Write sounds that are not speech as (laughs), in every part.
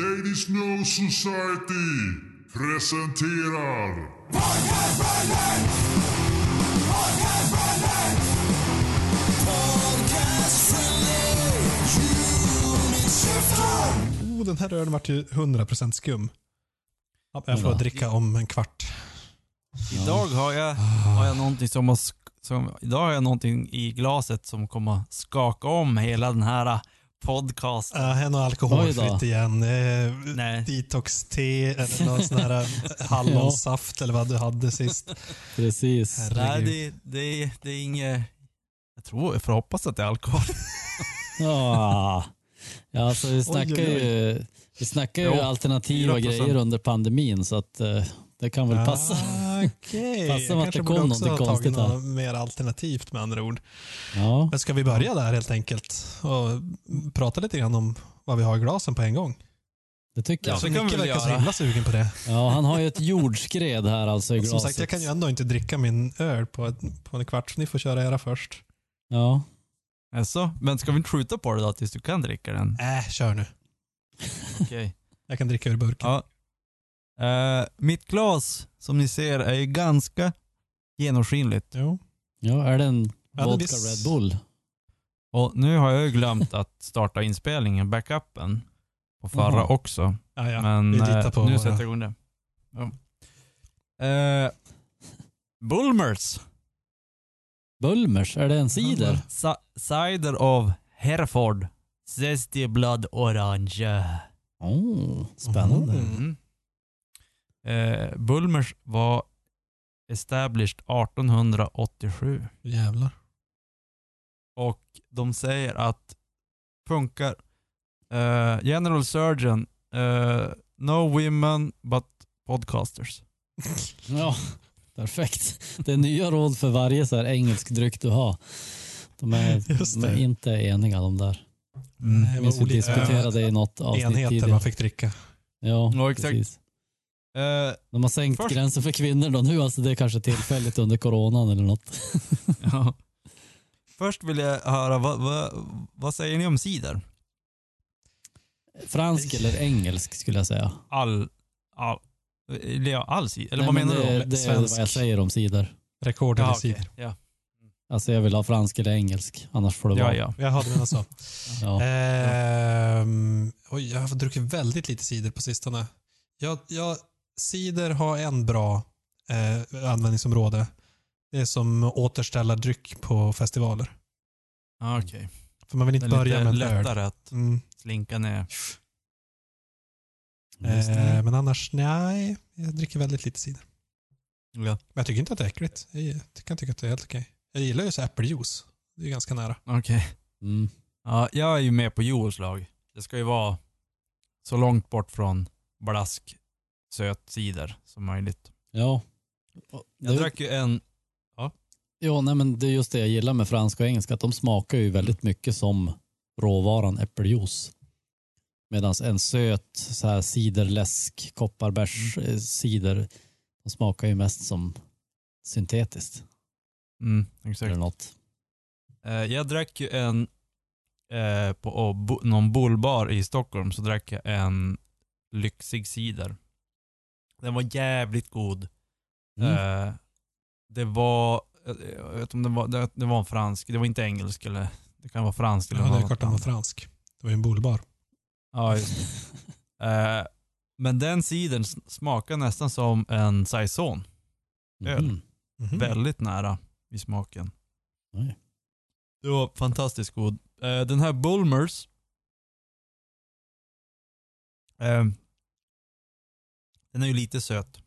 Ladies No Society presenterar Oh, den här ölen vart ju 100% skum. Ja, Jag får dricka om en kvart. Idag har jag, har jag någonting som, har som Idag har jag någonting i glaset som kommer skaka om hela den här podcasten. Uh, en och Oj alkoholfritt igen. Uh, Nej. Detox-te eller (laughs) någon sån här eh, hallonsaft eller vad du hade sist. Precis. Herregud. Nej, det, det, det är inget... Jag tror, jag får hoppas att det är alkohol. (laughs) Ja, ja alltså vi snackar oj, oj. ju, vi snackar ju Jo, alternativa 4%. grejer under pandemin så att eh, det kan väl passa. Ah, jag (laughs) som att det kom tagit konstigt här. något mer alternativt med andra ord. Ja, Men ska vi börja där helt enkelt och prata lite grann om vad vi har i glasen på en gång? det tycker Ja, jag. så kan vi verkar så göra. himla sugen på det. Ja, han har ju ett jordskred här alltså i Som glaset. sagt, jag kan ju ändå inte dricka min öl på, ett, på en kvart, så ni får köra era först. Ja, Alltså, men ska vi inte skjuta på det då tills du kan dricka den? Äh, kör nu. Okej. Jag kan dricka ur burken. Ja. Eh, mitt glas, som ni ser, är ju ganska genomskinligt. Jo. ja är det en Ja, det vodka Red Bull? Och nu har jag ju glömt att starta inspelningen, backupen, på förra Jaha. också. Ja, ja. Men vi eh, litar på nu sätter jag igång det. Ja. Eh, Bulmers. Bulmers, är det en cider? Sa- cider av Hereford. Zesty Blood Orange. Oh, spännande. Mm. Eh, Bulmers var established 1887 Jävlar. och de säger att funkar eh, General Surgeon eh, No women but podcasters. (laughs) Ja, perfekt. Det är nya råd för varje så här engelsk dryck du har. De är, de är inte eniga de där. Mm. Det Vi var skulle olika diskutera det i något avsnitt enheter tidigare. man fick dricka. Ja, Ja, exakt. precis. Eh, De har sänkt Först- gränsen för kvinnor då nu, alltså det är kanske tillfälligt under coronan eller något. (laughs) ja. Först vill jag höra, vad, vad, vad säger ni om cider? Fransk eller engelsk skulle jag säga. All, all, ja, all cider? Eller Nej, vad men menar det, du? Det är vad Svensk. jag säger om cider. Rekord Ja, eller okej. cider. Ja. Alltså jag vill ha fransk eller engelsk, annars får det ja, vara. ja. Jaha, du menar så. (laughs) Ja. Ehm, oj, jag har druckit väldigt lite cider på sistone. Jag, jag, cider har en bra eh, användningsområde. Det är som återställardryck på festivaler. Ah, Okej. För man vill Det inte är börja med en öl. lättare att Mm. slinka ner. Eh, men annars, nej. Jag dricker väldigt lite cider. Ja. Men jag tycker inte att det är äckligt. Jag, kan tycka att det är helt okej. Jag gillar ju så äppeljuice. Det är ganska nära. Okej. Mm. Ja, jag är ju med på Joels lag. Det ska ju vara så långt bort från blask söt cider som möjligt. Ja. Jag Det- drack ju en... Ja, nej, men det är just det jag gillar med franska och engelska, att de smakar ju väldigt mycket som råvaran äppeljuice. Medan en söt så här ciderläsk, kopparbärs eh, cider, de smakar ju mest som syntetiskt Mm, exakt. eller något. Eh, jag drack ju en... Eh, på någon bullbar i Stockholm så drack jag en lyxig cider. Den var jävligt god. Mm. Eh, det var... eh, Jag vet om det var... Det, det var en fransk. Det var inte engelsk eller... Det kan vara franskt eller Ja, det är klart den var fransk. Det var ju en bullbar. Ja, just. (laughs) Eh, men den cidern s- smakar nästan som en saison. öl. Mhm. Mhm. Väldigt nära i smaken. Oj. Det var fantastiskt god. Eh, den här Bulmers. eh, den är ju lite söt.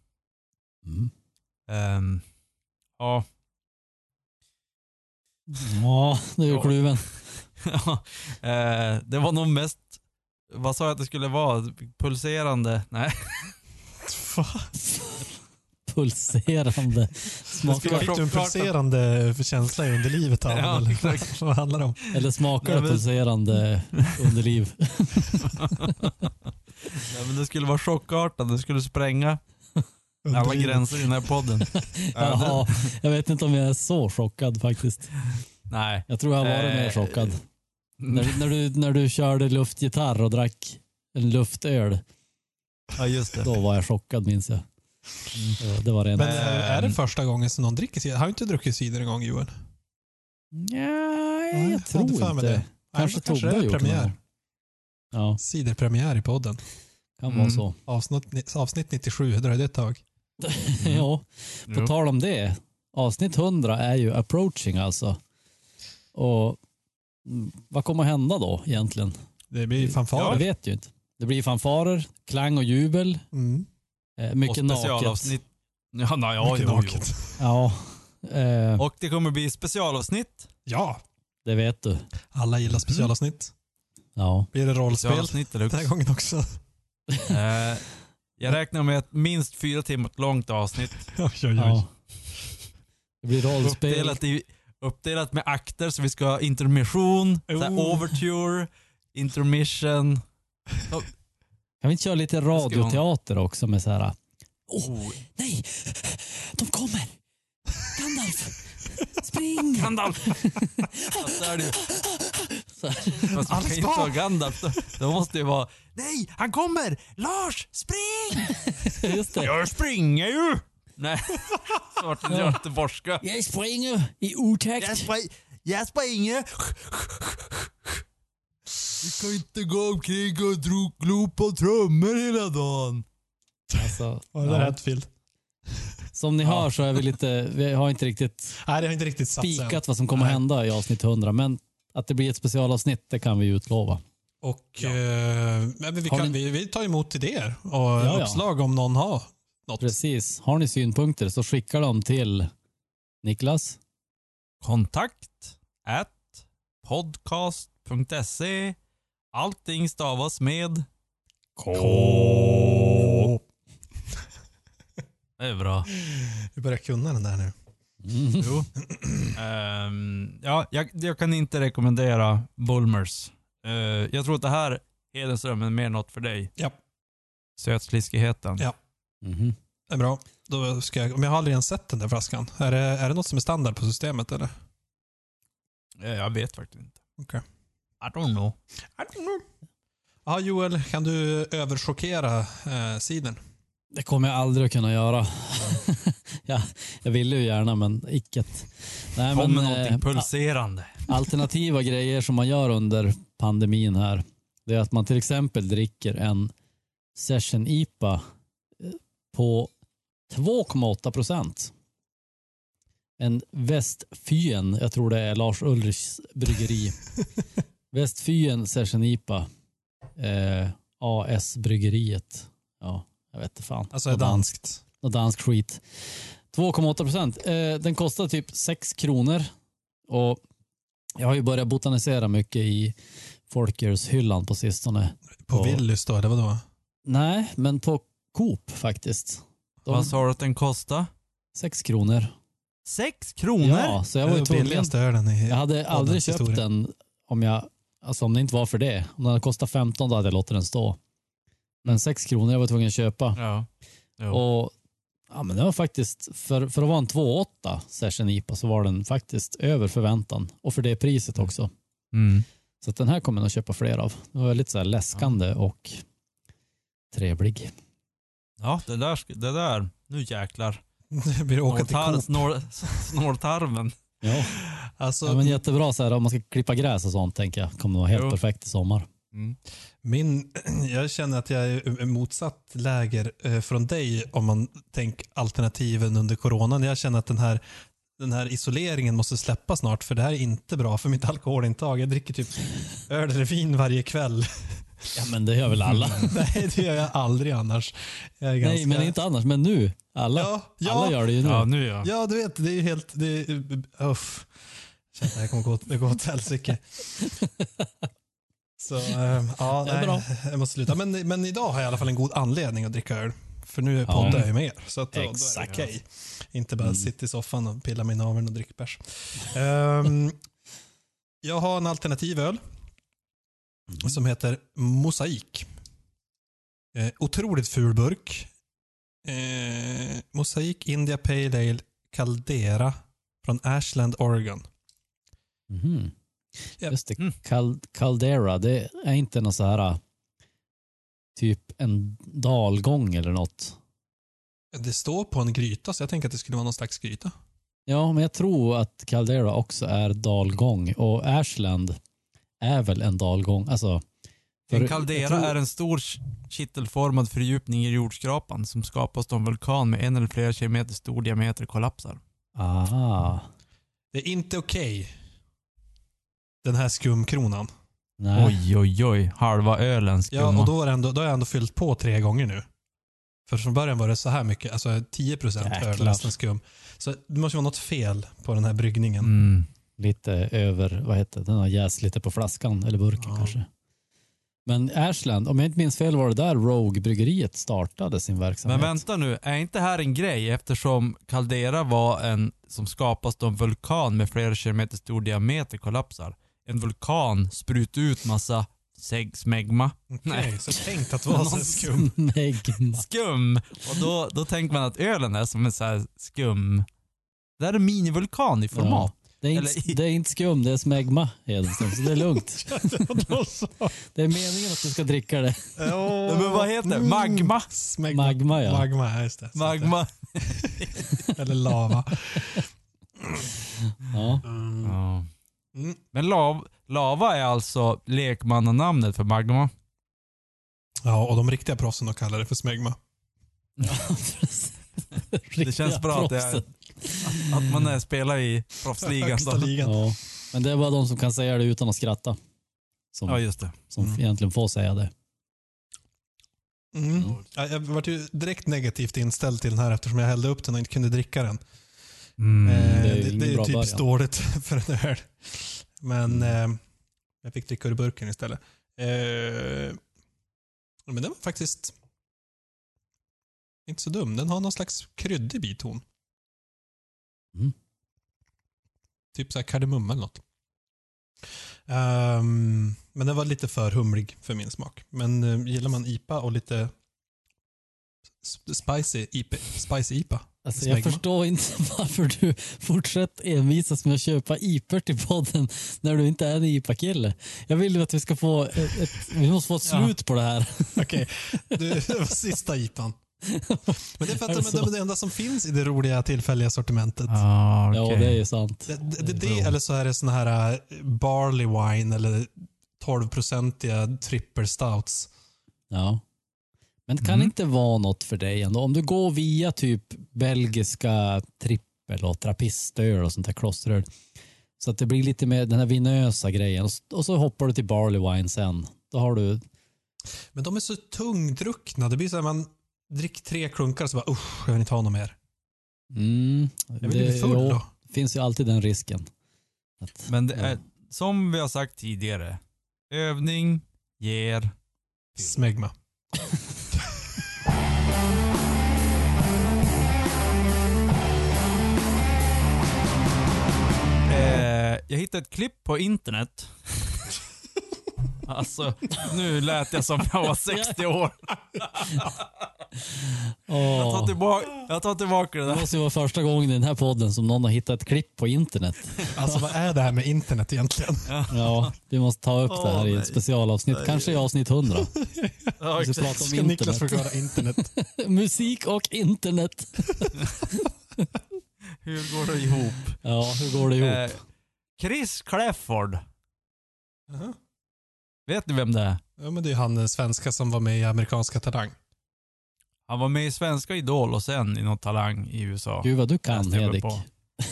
Mm. Ehm, ja. Ja, du är Ja. kluven. (laughs) Ja, eh, det var nog mest, vad sa jag att det skulle vara? Pulserande? Nej. (laughs) Pulserande. Smakar Fick du en pulserande känsla under livet av Ja, eller? exakt. Vad handlar det om? eller smakar det pulserande underliv? (laughs) ja, men det skulle vara chockartat, det skulle spränga alla gränser i den här podden. (laughs) Jaha, jag vet inte om jag är så chockad faktiskt. Nej. Jag tror jag har varit mer Eh, chockad. När, när, du, när du körde luftgitarr och drack en luftöl. Ja, just det. Då var jag chockad minns jag. Eh, Det var rent... Men eh, är det första gången som någon dricker cider? Har du inte druckit cider en gång Joel? Nej, Nej, jag tror inte. det. Kanske Nej, men Tobbe har gjort premiär. det. Ja, Ciderpremiär i podden. kan Mm. vara så. Avsnitt, avsnitt 97, det dröjde ett tag. (laughs) ja, på Jo. tal om det. Avsnitt 100 är ju approaching alltså. Och mm, vad kommer hända då egentligen? Det blir Jag fanfarer. vet ju inte. Det blir fanfarer, klang och jubel. Mm. Eh, mycket och naket. specialavsnitt. Ja, nej, ja, Mycket jo, naket. Ja, eh, jo. Och det kommer bli specialavsnitt. Ja, det vet du. alla gillar specialavsnitt. Ja. Blir det rollspel den här gången också? (laughs) Eh, jag räknar med ett minst fyra timmar långt avsnitt. (laughs) oj, oj, oj. ja. Det blir rollspel. Uppdelat, i, uppdelat med akter så vi ska ha intermission, Oh. overture, intermission. (laughs) Kan vi inte köra lite radioteater också med så här. Åh, Oh, nej! De kommer! Gandalf! Spring! Gandalf! Där är det Så här. (laughs) Fast kan ju inte vara Gandalf. Då, då måste det vara Nej, han kommer! Lars, spring! (laughs) Just det. Jag springer ju! Nej, (laughs) svart Ja. göteborgska. Jag springer i otakt. Jag, spring, jag springer. Du kan inte gå omkring och dro, glo på trummor hela dagen. Alltså, Ja, det är ja. rätt Phil. Som ni hör så är vi lite, vi har inte riktigt Nej, det har inte riktigt spikat vad som kommer Nej. hända i avsnitt 100. Men att det blir ett specialavsnitt, det kan vi utlova. Och Ja. eh, men vi, kan, ni- vi, vi tar emot idéer och ja. uppslag om någon har något. Precis. Har ni synpunkter så skicka dem till Niklas. Kontakt at podcast.se Allting stavas med K. Det är bra. Vi börjar kunna den där nu. Mm. Jo. Ehm, ja, jag, jag kan inte rekommendera Bulmers. Eh, jag tror att det här Hedenström är mer något för dig. Ja. Sötsliskigheten. Ja. Mhm. Det är bra. Då ska jag, men jag har aldrig ens sett den där flaskan. Är det, är det något som är standard på systemet eller? Eh, jag vet faktiskt inte. Okej. I don't know. I don't know. Ja, Joel, kan du överchockera eh, sidern? Det kommer jag aldrig att kunna göra. (laughs) ja, jag ville ju gärna, men icket. Nej, Kom med men, någonting eh, pulserande. alternativa grejer som man gör under pandemin här, det är att man till exempel dricker en Session IPA eh, på 2,8 procent. En Västfyen, jag tror det är Lars Ulrichs bryggeri. (laughs) Västfyen Session IPA. Eh, AS Bryggeriet. Ja, jag vet inte fan. Alltså Något danskt. och dansk skit. 2,8 procent. Eh, den kostar typ 6 kronor. Och jag har ju börjat botanisera mycket i folkölshyllan på sistone. På. Willys då, eller vadå? Nej, men på Coop faktiskt. Vad De, sa du att den kostade? 6 kronor. Sex kronor? Ja, så jag var ju tvungen. Jag hade aldrig köpt historia. den om jag, alltså om det inte var för det. Om den hade kostat 15 då hade jag låtit den stå. Men 6 kronor jag var tvungen att köpa. Ja. Jo. Och ja, men det var faktiskt, för, för att vara en 2,8 Session IPA så var den faktiskt över förväntan. Och för det priset också. Mm. Så att den här kommer jag nog köpa fler av. Den var väldigt så här läskande och trevlig. Ja, det där, det där. Nu jäklar. (laughs) Det blir åka till Coop. (laughs) Ja. Alltså, ja, men jättebra så här, om man ska klippa gräs och sånt tänker jag. Kommer vara helt Jo. perfekt i sommar. Mm. min, (clears throat) jag känner att jag är motsatt läger eh, från dig om man tänker alternativen under coronan. Jag känner att den här, den här isoleringen måste släppa snart för det här är inte bra för mitt (laughs) alkoholintag. Jag dricker typ (laughs) öl eller vin varje kväll. Ja men det gör väl alla. (laughs) Nej, det gör jag aldrig annars. Jag är Nej men inte annars. Men nu. Alla, Ja, ja. alla gör det ju nu. Ja, nu ja. Ja, du vet, det är ju helt... Det är, uff. Jag känner att det här kommer gå, det går åt helsike. Så, eh, ja, Det är nej, bra. jag måste sluta. Men, men idag har jag i alla fall en god anledning att dricka öl. För nu Ja. poddar jag ju med er. Så att då, då är det okej. Inte bara Mm. sitta i soffan och pilla mig i naveln och dricka bärs. Ehm, (laughs) jag har en alternativ öl som heter Mosaik. Eh, otroligt ful burk. Eh, Mosaik India Pale Ale Caldera från Ashland, Oregon. Mhm. Ja. Just det. Mm. Cal- Caldera, det är inte någon så här typ en dalgång eller något. Det står på en gryta, så jag tänker att det skulle vara någon slags gryta. Ja, men jag tror att Caldera också är dalgång och Ashland är väl en dalgång. Alltså, En kaldera tror- är en stor kittelformad fördjupning i jordskrapan som skapas då en vulkan med en eller flera kilometer stor diameter kollapsar. Aha. Det är inte okej. Den här skumkronan. Nej. Oj, oj, oj. Halva ölen skumma. Ja, och då, är ändå, då har jag ändå fyllt på tre gånger nu. För från början var det så här mycket, alltså 10% öl Jäklar. resten skum. Så det måste vara något fel på den här bryggningen. Mm. Lite över, vad heter det, den har jäst lite på flaskan eller burken Ja. kanske. Men Ashland, om jag inte minns fel var det där Rogue-bryggeriet startade sin verksamhet. Men vänta nu, är inte här en grej eftersom Caldera var en som skapas då en vulkan med flera kilometer stor diameter kollapsar. En vulkan sprutar ut massa smegma. Okej, Nej. så tänkt att vara så skum. Skum! Och då, då tänker man att ölen är som en så här skum... Det här är en minivulkan i format. Det är, inte, Eller det är inte skum, det är smegma Hedenström, så det är lugnt. (laughs) Det är meningen att du ska dricka det. Ja, men vad heter det? Magma? Smegma. Magma ja. Magma, ja just det. Magma. (laughs) Eller lava. ja. Mm. Ja. Mm. Men lav, lava är alltså lekmannanamnet för magma. Ja, och de riktiga proffsen de kallar det för smegma. (laughs) Det känns bra att, det är, att, att man är, spelar i proffsligan. Ja. Men det är bara de som kan säga det utan att skratta. Som, Ja, just det. som Mm. egentligen får säga det. Mm. Ja, Jag var ju direkt negativt inställd till den här eftersom jag hällde upp den och inte kunde dricka den. Mm. Eh, det är ju det, det är bra typiskt början. dåligt (laughs) för en öl. Men eh, jag fick dricka ur burken istället. Eh, men den var faktiskt inte så dum. Den har någon slags kryddig biton. Mm. Typ så här kardemumma eller något. Ehm, men den var lite för humlig för min smak. Men eh, gillar man IPA och lite sp- spicy IPA, spicy IPA Alltså, jag förstår inte (laughs) varför du fortsätter envisas med att köpa IPor till podden när du inte är en IPA-kille. Jag vill ju att vi ska få ett, ett, vi måste få ett Ja. slut på det här. (laughs) Okej, det det var sista IPan. Men det är för att det de, är det enda som finns i det roliga tillfälliga sortimentet. Ah, Ja, okej. det är ju sant. Det, det, det, Det eller så är det såna här äh, barley wine eller 12-procentiga triple stouts. Ja. Men det kan Mm. inte vara något för dig ändå. Om du går via typ belgiska trippel och trappistöl och sånt där klosteröl. Så att det blir lite mer den här vinösa grejen. Och så hoppar du till barley wine sen. Då har du... Men de är så tungdruckna. Det blir så här man dricker tre klunkar och så bara usch, jag vill inte ha något mer. Mm, Jag vill bli full jo, då. det finns ju alltid den risken. Att, Men det ja. är, som vi har sagt tidigare, övning ger... Smegma. (laughs) jag hittade ett klipp på internet. alltså, nu lät jag som jag var 60 år. Jag tar tillbaka, jag tar tillbaka det det där. måste ju vara första gången i den här podden som någon har hittat ett klipp på internet. Alltså vad är det här med internet egentligen? Ja, vi måste ta upp det här i ett specialavsnitt. Kanske i avsnitt 100. Ja, Vi ska exakt. prata om Ska Niklas internet. förklara internet? (laughs) Musik och internet. (laughs) Hur går det ihop? Ja, hur går det ihop? Eh, Chris Clafford, Jaha. vet ni vem det är? Ja, men det är han den svenska som var med i amerikanska Talang. Han var med i Svenska Idol och sen i någon Talang i USA. Gud vad du kan Hedik. på.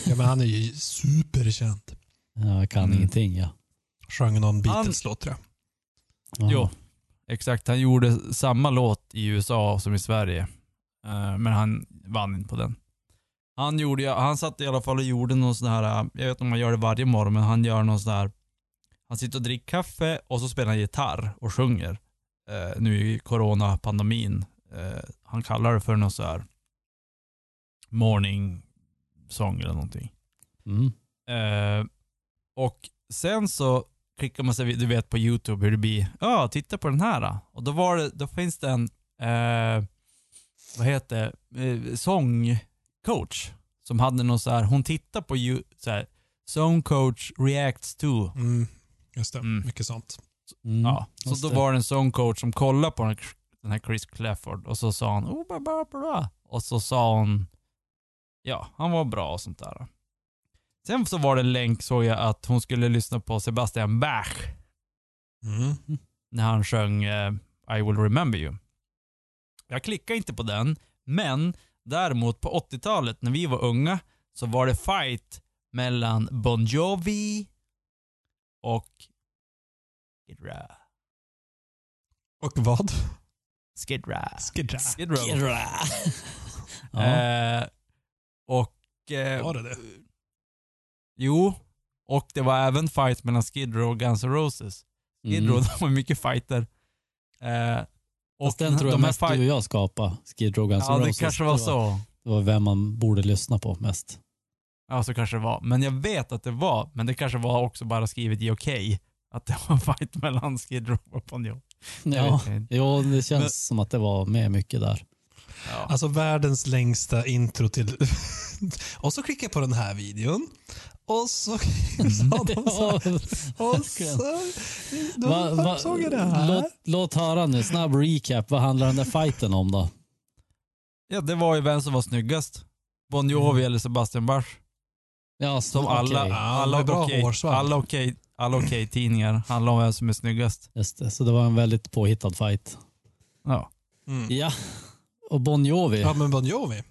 Ja, men han är ju superkänd. Ja, jag kan Mm. ingenting ja. Sjöng någon Han- Beatles-låt tror jag. ja. Jo, exakt. Han gjorde samma låt i USA som i Sverige. Eh, men han vann inte på den. Han, gjorde, han satt i alla fall och gjorde någon sån här, jag vet inte om han gör det varje morgon, men han gör någon sån här, han sitter och dricker kaffe och så spelar han gitarr och sjunger. Eh, nu i coronapandemin. Eh, han kallar det för någon så här morning song eller någonting. Mm. Eh, och sen så klickar man sig, du vet på YouTube hur det blir, ja, titta på den här. Och då, var det, då finns det en, eh, vad heter det, eh, sångcoach som hade någon så här, hon tittar på ju, så här, song coach reacts to. Mm, just det, Mm. mycket sånt. Mm. Ja, så då det. var det en sångcoach som kollade på den här Chris Clafford. Och så sa han oh, bla, bla, bla. Och så sa hon, ja, han var bra och sånt där. Sen så var det en länk såg jag att hon skulle lyssna på Sebastian Bach Mm. när han sjöng eh, I will remember you. Jag klickade inte på den, men däremot på 80-talet när vi var unga så var det fight mellan Bon Jovi och Skid Row. Och vad? Skid Row. Skid Row. Skid Row. (laughs) ja. Eh, och... Eh, Var det det? Jo. Och det var även fight mellan Skid Row och Guns N' Roses. Skid Mm. Row, (laughs) de var mycket fighter. Eh, Fast den tror jag de mest du fight- och jag skapade. Skid Row Guns Ja, det Roses. kanske var så. Det var vem man borde lyssna på mest. Ja, så kanske det var. Men jag vet att det var, men det kanske var också bara skrivet i okej. Att det var en (laughs) fight mellan Skid Row och. Jag Ja, jo, det känns Men- som att det var med mycket där. Ja. Alltså världens längsta intro till... (laughs) och så klickade jag på den här videon. Och så (laughs) sa de så här. Och så... Då Va, va, såg jag det här. låt, låt höra nu, snabb recap. Vad handlar den där fighten om då? ja, det var ju vem som var snyggast. Bon Jovi Mm. eller Sebastian Bach. Ja, Som okej. alla, Ja, alla med bra okej hårsvall. alla okej alla okej tidningar handlar om vem som är snyggast. Just det, så det var en väldigt påhittad fight. Ja. Mm. Ja, och Bon Jovi. Ja, men Bon Jovi.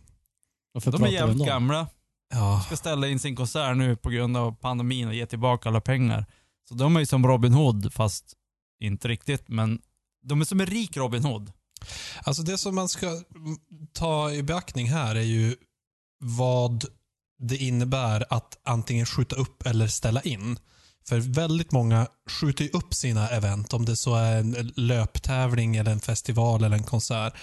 Varför De är jävligt gamla. Ja. Ska ställa in sin konsert nu på grund av pandemin och ge tillbaka alla pengar. Så de är ju som Robin Hood, fast inte riktigt. Men de är som en rik Robin Hood. Alltså det som man ska ta i beaktning här är ju vad det innebär att antingen skjuta upp eller ställa in. För väldigt många skjuter ju upp sina event, om det så är en löptävling eller en festival eller en konsert.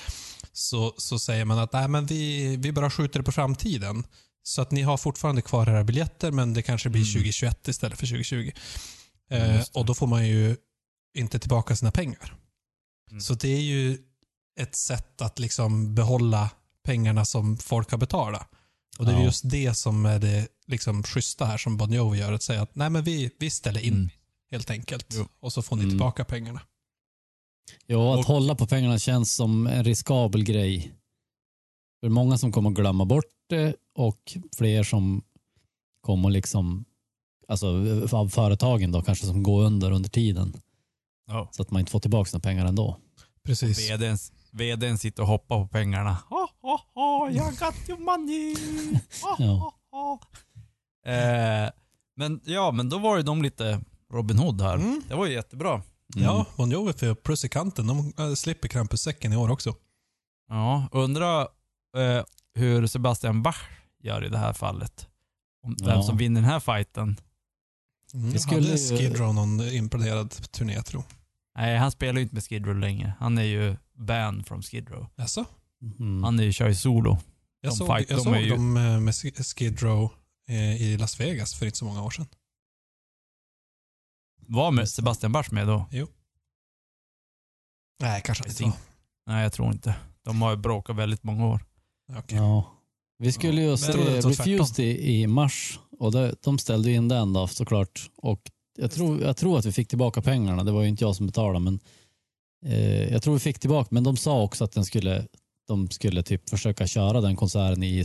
Så, så säger man att Nej, men vi, vi bara skjuter det på framtiden. Så att ni har fortfarande kvar era biljetter men det kanske blir Mm. 2021 istället för 2020. Mm, Eh, och då får man ju inte tillbaka sina pengar. Mm. Så det är ju ett sätt att liksom behålla pengarna som folk har betalat. Och det är Ja. just det som är det liksom schyssta här som Bon Jovi gör. Att säga att nej men vi, vi ställer in Mm. helt enkelt. Jo. Och så får ni Mm. tillbaka pengarna. Jo, att Och- hålla på pengarna känns som en riskabel grej. För många som kommer glömma bort det och fler som kommer liksom, alltså av företagen då kanske som går under under tiden. Ja. Så att man inte får tillbaka sina pengar ändå. Precis. VDn, VDn sitter och hoppar på pengarna. Ha, ha, ha, jag got your money. Ha, Ja. ha, ha. Eh, men ja, men då var ju de lite Robin Hood här. Mm. Det var ju jättebra. Mm. Ja, Bon Jovi för plus i kanten. De äh, slipper Krampussäcken i år också. Ja, undra eh, hur Sebastian Bach gör i det här fallet. Om vem Ja. som vinner den här fighten. Mm. Det skulle Hade Skid Row någon imponerad turné tro? Nej, han spelar ju inte med Skid Row längre. Han är ju banned from Skid Row. Jaså? Mm. Han är ju, kör ju solo. Jag De såg, fight- jag de såg ju- dem eh, med Sk- Skid Row eh, i Las Vegas för inte så många år sedan. Var med Sebastian Bach med då? Nej, kanske inte. Nej, jag tror inte. De har ju bråkat väldigt många år. Okej. Ja. Vi skulle ju se Refused i, i mars och det, de ställde in den då såklart. Och jag tror, jag tror att vi fick tillbaka pengarna. Det var ju inte jag som betalade men eh, jag tror vi fick tillbaka. Men de sa också att den skulle, de skulle typ försöka köra den konserten i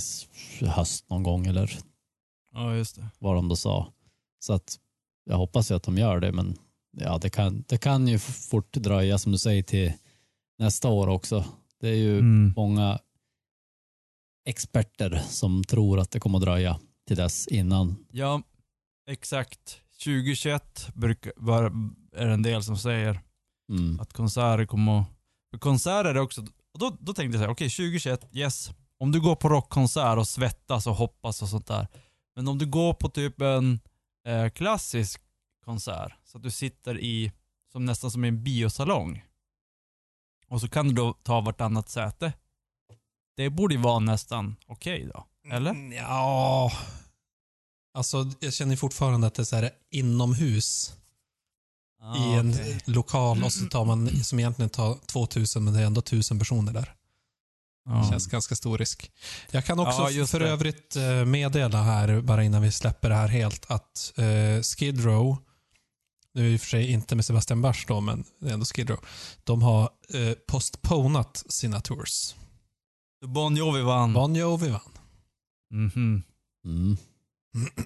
höst någon gång eller Ja, just det. vad de då sa. Så att jag hoppas ju att de gör det men ja, det kan, det kan ju fort dröja som du säger till nästa år också. Det är ju Mm. många experter som tror att det kommer att dröja till dess innan. Ja, exakt. 2021 brukar, var, är det en del som säger Mm. att konserter kommer att... För konserter är också... Och då, då tänkte jag så här, okej 2021, yes. Om du går på rockkonsert och svettas och hoppas och sånt där. Men om du går på typ en eh, klassisk konsert, så att du sitter i, som nästan som i en biosalong. Och så kan du då ta vartannat säte. Det borde ju vara nästan okej då. Eller? Mm, Ja. Alltså, jag känner fortfarande att det är så här inomhus i en okej. lokal och så tar man, (clears throat) som egentligen tar 2000 men det är ändå 1000 personer där. Det Ja. känns ganska stor risk. Jag kan också Ja, just för det. övrigt eh, meddela här, bara innan vi släpper det här helt, att eh, Skid Row nu i och för sig inte med Sebastian Bach då, men det är ändå Skid Row. De har eh, postponat sina tours. Bon Jovi vann. Bon Jovi vann. Mhm. Mm. (clears throat)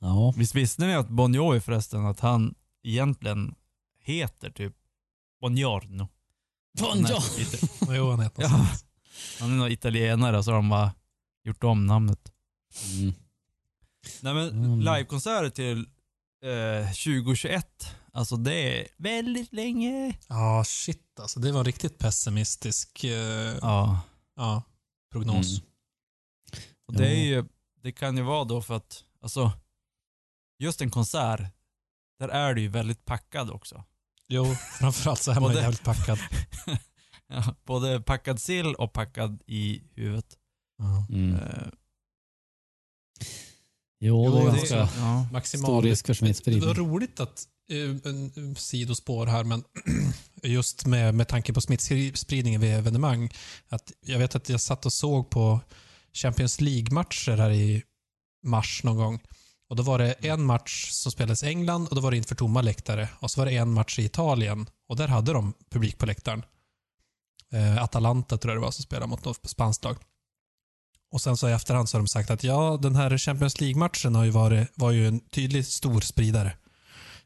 Ja. Visst visste ni att Bon Jovi förresten, att han egentligen heter typ Bongiorno? Bon Jovi. Lite- (laughs) Jo, han heter Ja. Han är någon italienare så har de bara gjort om namnet. Mm. Nej men Mm. livekonserter till eh, 2021, alltså det är väldigt länge. Ja, shit alltså. Det var riktigt pessimistisk eh, Ja. Ja, prognos. Mm. Och det, är ju, det kan ju vara då för att, alltså, just en konsert, där är du ju väldigt packad också. Jo, framförallt så är man Både- jävligt packad. (laughs) Ja, Både packad sill och packad i huvudet. Mm. Eh, Jo, Jo, det är det- ganska ja. Maximal. stor risk för Det var smittspridning. roligt att, sidospår här, men (clears throat) just med, med tanke på smittspridningen vid evenemang. Att jag vet att jag satt och såg på Champions League-matcher här i mars någon gång. Och Då var det en match som spelades i England och då var det inför tomma läktare. Och så var det en match i Italien och där hade de publik på läktaren. Eh, Atalanta tror jag det var som spelade mot något spanskt lag. Och sen så i efterhand så har de sagt att ja, den här Champions League-matchen har ju varit, var ju en tydlig stor spridare.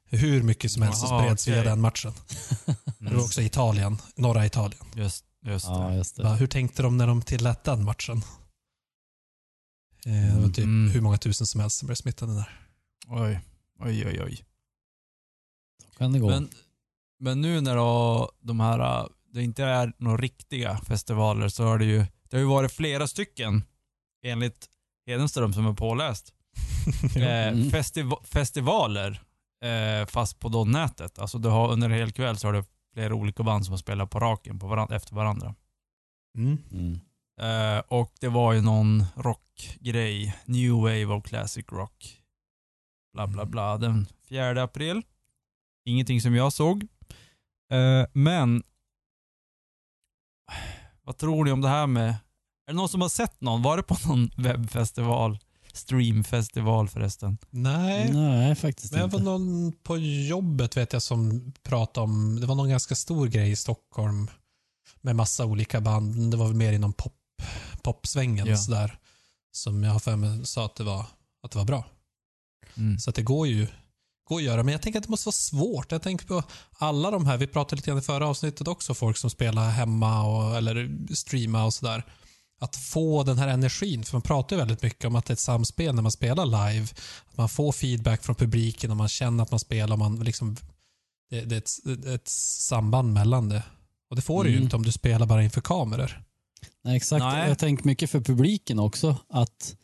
Hur mycket som helst så Jaha, spreds via okej. den matchen. (laughs) Det var också Italien, norra Italien. Just, just Ja, det. just Va, det. hur tänkte de när de tillät den matchen? Eh, det var typ Mm. hur många tusen som helst som blev smittade där. Oj, oj, oj, oj. Kan det gå? Men, men nu när då de här, det inte är några riktiga festivaler så har det ju, det har ju varit flera stycken enligt Hedenström som är påläst. (laughs) eh, Mm. festiva, festivaler eh, fast på då nätet. Alltså du har, under en hel kväll så har du flera olika band som har spelat på raken på varan, efter varandra. Mm. Mm. Eh, och det var ju någon rockgrej, New Wave of Classic Rock. Bla bla bla, den 4 april. Ingenting som jag såg. Eh, men, vad tror ni om det här med, är det någon som har sett någon? Var det på någon webbfestival? Streamfestival förresten? Nej, Nej, faktiskt men inte. var någon på jobbet vet jag som pratade om, det var någon ganska stor grej i Stockholm med massa olika band. Det var väl mer inom pop, popsvängen Ja. sådär. Som jag har för mig sa att det var, att det var bra. Mm. Så att det går ju går att göra. Men jag tänker att det måste vara svårt. Jag tänker på alla de här, vi pratade lite grann i förra avsnittet också, folk som spelar hemma och, eller streama och sådär. Att få den här energin, för man pratar ju väldigt mycket om att det är ett samspel när man spelar live. Att man får feedback från publiken och man känner att man spelar. Och man liksom, det, det är ett, det är ett samband mellan det. Och det får du ju Mm. inte om du spelar bara inför kameror. Nej, exakt. Nej. Jag tänker mycket för publiken också. Att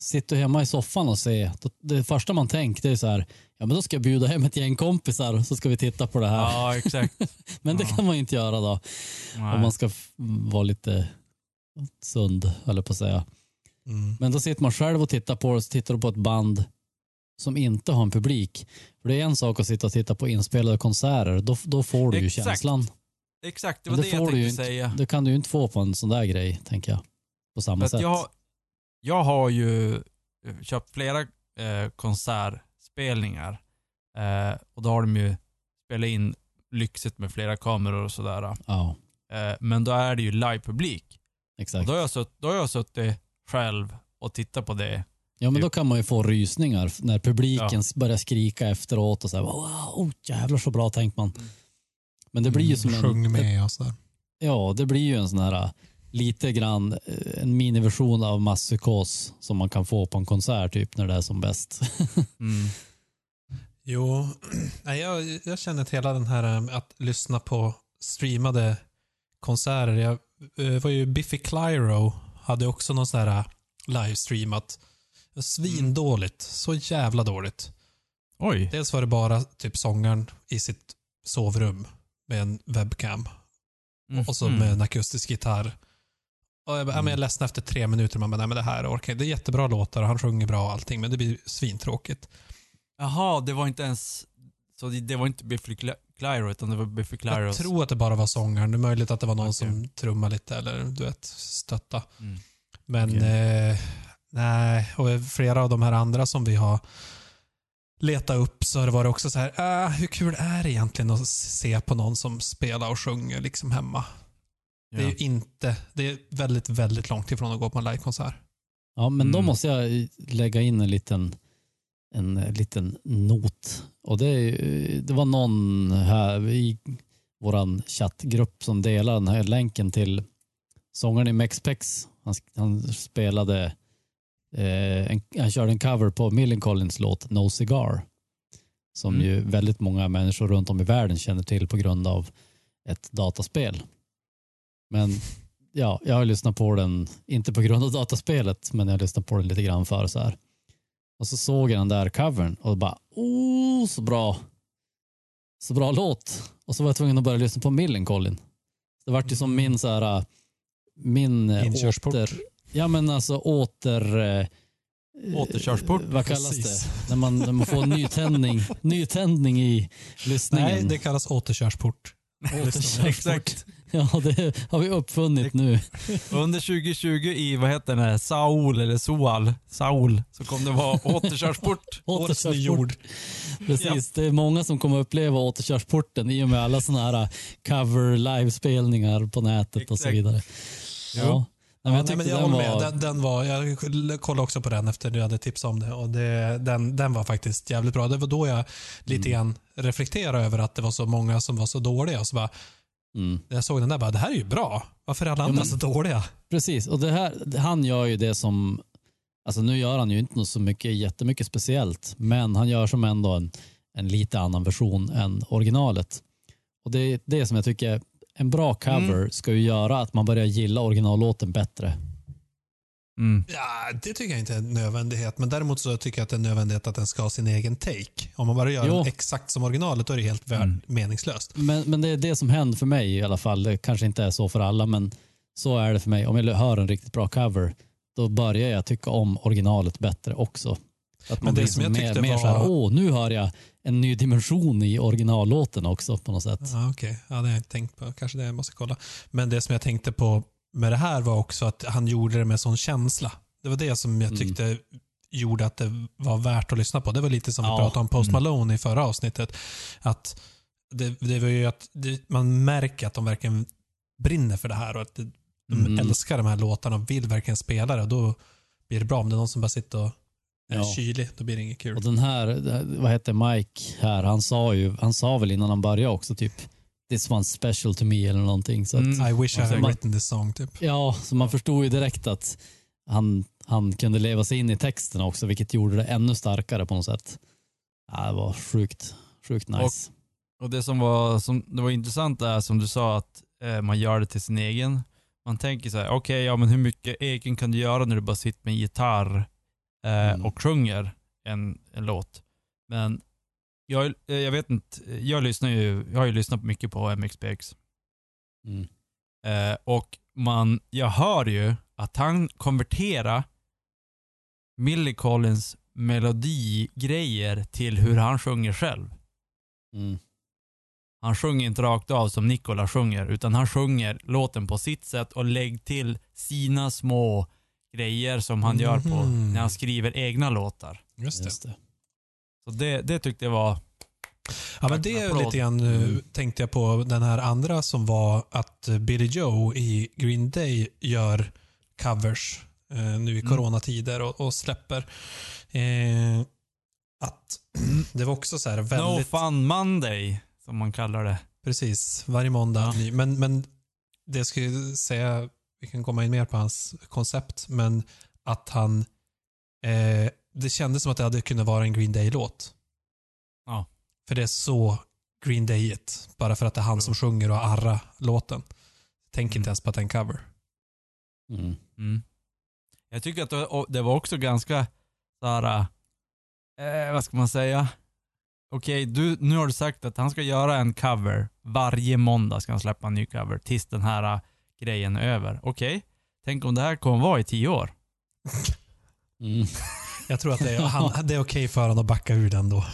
sitta hemma i soffan och se. Det första man tänker är så här, ja men då ska jag bjuda hem ett gäng kompisar så ska vi titta på det här. Ja, exakt. (laughs) Men det ja. kan man ju inte göra då. Nej. Om man ska vara lite sund, eller på att säga. Mm. Men då sitter man själv och tittar på det, så tittar du på ett band som inte har en publik. För det är en sak att sitta och titta på inspelade konserter. Då, då får du ju Exakt. känslan. Exakt, det var det det, jag ju tänkte inte. säga. Det kan du ju inte få på en sån där grej, tänker jag. På samma sätt. jag, jag har ju eh, köpt flera eh, konsertspelningar. Eh, och då har de ju spelat in lyxigt med flera kameror och sådär. Ja, Eh, men då är det ju livepublik. Och exakt. då har, jag sutt, då har jag suttit själv och tittat på det. Ja, men då kan man ju få rysningar när publiken Ja. börjar skrika efteråt och så här, wow, oh, jävlar så bra, tänker man. Mm. Men det blir ju som Sjung en, med och sådär. ja, det blir ju en sån här lite grann eh, en miniversion av masspsykos som man kan få på en konsert typ när det är som bäst. (laughs) Mm. Jo, (clears throat) nej, jag, jag känner att hela den här eh, att lyssna på streamade konserter. Jag var ju Biffy Clyro hade också någon sån här eh, livestreamat. Svindåligt. Så jävla dåligt. Oj. Dels var det bara typ sångaren i sitt sovrum med en webcam Mm. och så med en akustisk gitarr. Och jag, bara, men jag ledsnade efter tre minuter. Man bara, nej men det här orkar jag. Det är jättebra låtar och han sjunger bra och allting, men det blir svintråkigt. Jaha, det var inte ens... Så det, det var inte Biffy Cly- Clyro utan det var Biffy Jag Clyros... tror att det bara var sångaren. Det är möjligt att det var någon Okej. som trummade lite eller du vet, stötta. Mm. Men Okej. eh, nej, och flera av de här andra som vi har leta upp så var det också så här, äh, hur kul är det egentligen att se på någon som spelar och sjunger liksom hemma? Det är Ja. ju inte, det är väldigt, väldigt långt ifrån att gå på en livekonsert. Ja, men då Mm. måste jag lägga in en liten, en liten not. Och det, det var någon här i vår chattgrupp som delade den här länken till sångaren i Mexpex. Han, han spelade, eh, en, han körde en cover på Millencolins låt No Cigar. Som Mm. ju väldigt många människor runt om i världen känner till på grund av ett dataspel. Men ja, jag har lyssnat på den, inte på grund av dataspelet, men jag har lyssnat på den lite grann för så här. Och så såg jag den där covern och bara, oh, så bra. Så bra låt. Och så var jag tvungen att börja lyssna på Millencolin. Det vart ju som min så här, äh, min äh, Inkörsport. åter, ja men alltså åter, eh, Återkörsport. vad kallas Precis. det? När man, när man får (laughs) nytändning, nytändning i lyssningen. Nej, det kallas återkörsport. Återkörsport. Exakt. (laughs) Ja, det har vi uppfunnit nu. (laughs) Under 2020 i, vad heter det, Saul eller Soal, Saul, så kommer det vara (laughs) återkörsport. Årets Återkörsport. nyord. Precis, det är många som kommer uppleva återkörsporten i och med alla sådana här cover livespelningar på nätet och så Exakt. vidare. Jo. Ja. Nej, men jag Ja, men jag den var... Den, den var, jag kollade också på den efter du hade tipsat om det och det, den, den var faktiskt jävligt bra. Det var då jag lite grann reflekterade över att det var så många som var så dåliga. Och så bara, Mm. jag såg den där, bara, det här är ju bra. Varför är alla Ja, andra men- så dåliga? Precis, och det här, han gör ju det som, alltså nu gör han ju inte något så mycket, jättemycket speciellt, men han gör som ändå en, en lite annan version än originalet. Och det är det som jag tycker, en bra cover ska ju göra att man börjar gilla originallåten bättre. Mm. Ja, det tycker jag inte är en nödvändighet. Men däremot så tycker jag att det är en nödvändighet att den ska ha sin egen take. Om man bara gör Jo. den exakt som originalet, då är det helt Mm. meningslöst. Men, men det är det som händer för mig i alla fall. Det kanske inte är så för alla, men så är det för mig. Om jag hör en riktigt bra cover, då börjar jag tycka om originalet bättre också. Att man Men det blir som jag mer, mer så här, var- åh, nu hör jag en ny dimension i originallåten också på något sätt. Ja, Okej, ja, det har jag inte tänkt på. Kanske det jag måste kolla. Men det som jag tänkte på med det här var också att han gjorde det med sån känsla. Det var det som jag Mm. tyckte gjorde att det var värt att lyssna på. Det var lite som vi Ja. pratade om Post Mm. Malone i förra avsnittet. Att det, det var ju att det, man märker att de verkligen brinner för det här och att det, de Mm. älskar de här låtarna och vill verkligen spela det. Och då blir det bra. Om det är någon som bara sitter och är Ja. kylig, då blir det inget kul. Och den här, vad heter Mike här, han sa ju, han sa väl innan han började också typ This one's special to me eller någonting. Så att, Mm. I wish I had Man- written this song, typ. Ja, så man förstod ju direkt att han, han kunde leva sig in i texten också, vilket gjorde det ännu starkare på något sätt. Ja, det var sjukt, sjukt nice. Och det som var, som, det var intressant är som du sa att eh, man gör det till sin egen. Man tänker så här, okej, ja men hur mycket egen kan du göra när du bara sitter med en gitarr eh, Mm. och sjunger en, en låt? Men jag, eh, jag vet inte, jag lyssnar ju, jag har ju lyssnat mycket på MXPX. Mm. Eh, och man, jag hör ju att han konverterar Millie Collins melodigrejer till hur han sjunger själv. Mm. Han sjunger inte rakt av som Nikola sjunger, utan han sjunger låten på sitt sätt och lägger till sina små grejer som han gör på Mhm. när han skriver egna låtar. Just det. Just det. Så det, det tyckte jag var... Ja, men det är lite grann eh, Mm. tänkte jag på den här andra som var att eh, Billy Joe i Green Day gör covers eh, nu i Mm. coronatider och, och släpper. Eh, att (clears throat) det var också så här No väldigt... Fun Monday, som man kallar det. Precis, varje måndag. Ja. Men, men det jag skulle säga, vi kan komma in mer på hans koncept, men att han... Eh, det kändes som att det hade kunnat vara en Green Day-låt. Ja. För det är så Green Day-igt. Bara för att det är han som sjunger och arra låten. Tänk Mm. inte ens på att det är en cover. Mm. Mm. Jag tycker att det, var också ganska såhär, eh, vad ska man säga? Okej, du, nu har du sagt att han ska göra en cover. Varje måndag ska han släppa en ny cover tills den här eh, grejen är över. Okej, tänk om det här kommer vara i tio år. (laughs) Jag tror att det är, han, det är okej för honom att backa ur den då.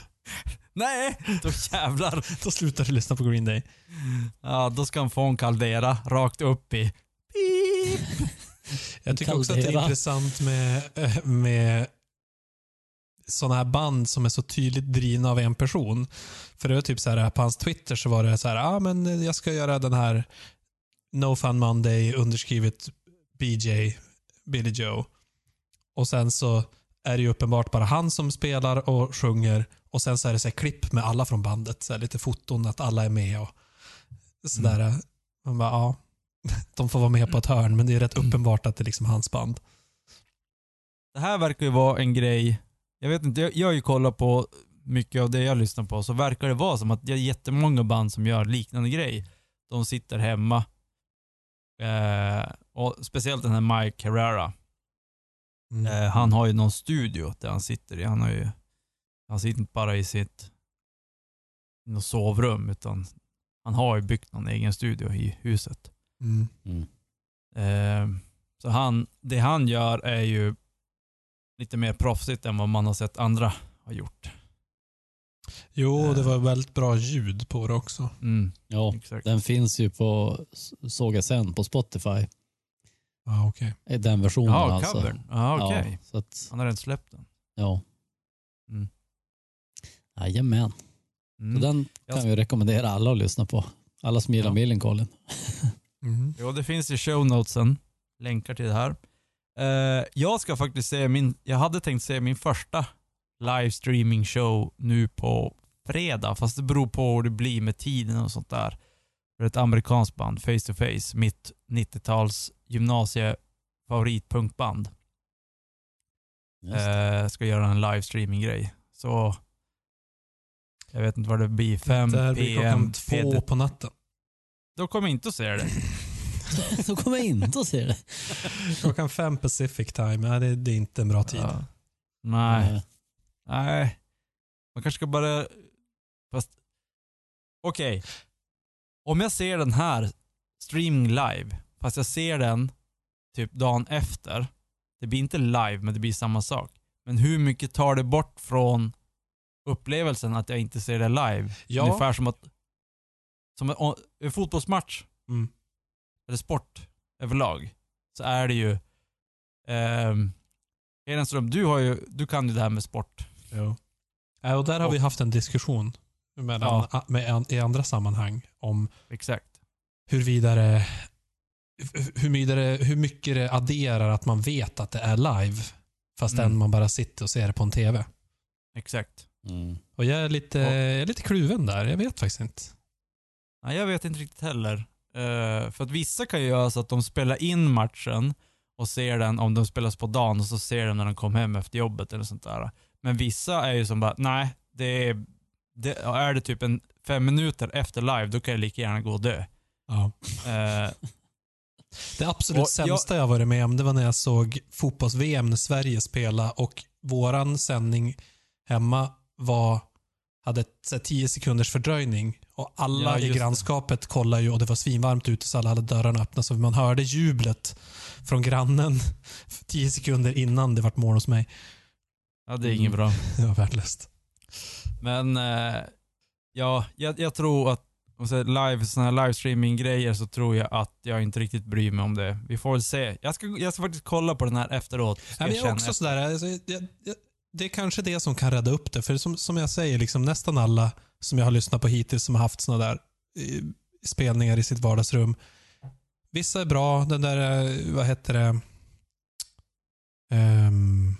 Nej, då jävlar. Då slutar du lyssna på Green Day. Ja, då ska han få en kaldera rakt upp i... Pip. Jag tycker också att det är intressant med, eh, med sådana här band som är så tydligt drivna av en person. För det var typ så här, på hans Twitter så var det så här, ja ah, men jag ska göra den här No Fun Monday underskrivet BJ, Billy Joe. Och sen så är det ju uppenbart bara han som spelar och sjunger och sen så är det så här klipp med alla från bandet. Så lite foton att alla är med och sådär. Man bara, ja, (laughs) de får vara med på ett hörn men det är rätt uppenbart att det är liksom hans band. Det här verkar ju vara en grej, jag vet inte, jag, jag har ju kollat på mycket av det jag lyssnar på, så verkar det vara som att det är jättemånga band som gör liknande grej. De sitter hemma, eh, och speciellt den här Mike Herrera. Mm. Eh, han har ju någon studio där han sitter i. Han, har ju, han sitter inte bara i sitt i något sovrum, utan han har ju byggt någon egen studio i huset. Mm. Mm. Eh, så han, det han gör är ju lite mer proffsigt än vad man har sett andra ha gjort. Jo, det Eh. var väldigt bra ljud på det också. Mm, Ja, exakt. den finns ju på Såg jag sen på Spotify. Ja, okej. I Den versionen Ja, alltså. covern. Ja, okej. Ja, så att, Han har inte släppt den. ja. Mm. Jajamän. Så Mm. den Jag- kan vi rekommendera alla att lyssna på. Alla som gillar Ja. Millencolin. Mm. Jo, det finns i show notesen. Länkar till det här. Eh, jag ska faktiskt se min, jag hade tänkt se min första livestreaming show nu på fredag, fast det beror på hur det blir med tiden och sånt där. Är ett amerikanskt band, Face to Face, mitt 90-tals gymnasie favoritpunkband. Just det. Eh, ska göra en livestreaming-grej. Så jag vet inte vad det blir. 5 det klockan PM. två på natten. Då kommer jag inte att se det. (laughs) Så kommer jag inte att se det. Klockan fem Pacific time, nej, det, det är inte en bra tid. Ja. Nej. Eh, Nej. Man kanske ska bara... Fast... Okej. Om jag ser den här streaming live, fast jag ser den typ dagen efter. Det blir inte live, men det blir samma sak. Men hur mycket tar det bort från upplevelsen att jag inte ser det live? Ja. Ungefär som att... Som en, en fotbollsmatch, Mm. eller sport överlag, så är det ju... Um, Hedenström, du, har ju, du kan ju det här med sport. Ja, och där har Och- vi haft en diskussion med, an- i andra sammanhang om Exakt. huruvida det, hur, det, hur mycket det adderar att man vet att det är live fastän Mm. man bara sitter och ser det på en TV. Exakt. Mm. Och jag är lite, Och- jag är lite kluven där. Jag vet faktiskt inte. Nej, jag vet inte riktigt heller. Eh, för att vissa kan ju göra så att de spelar in matchen och ser den om den spelas på dagen och så ser de när de kom hem efter jobbet eller sånt där. Men vissa är ju som bara, nej, det är, det, är det typ en fem minuter efter live, då kan jag lika gärna gå och dö. Ja. Eh, Det absolut Och jag- sämsta jag varit med om det var när jag såg fotbolls-VM när Sverige spelade och våran sändning hemma var, hade ett, 10 sekunders fördröjning och alla Ja, i det. grannskapet kollade ju och det var svinvarmt ute så alla hade dörrarna öppna så man hörde jublet från grannen (laughs) 10 sekunder innan det vart mål hos mig. ja, det är inget Mm. bra. (laughs) Det var värdelöst. Men eh, ja, jag, jag tror att om här live, såna här livestreaming-grejer så tror jag att jag inte riktigt bryr mig om det. Vi får väl se. Jag ska, jag ska faktiskt kolla på den här efteråt. Ja, men jag är också efter. sådär, alltså, jag, jag, det är kanske det som kan rädda upp det. För som, som jag säger, liksom, nästan alla som jag har lyssnat på hittills som har haft såna där eh, spelningar i sitt vardagsrum. Vissa är bra. Den där, eh, vad heter det? Ehm,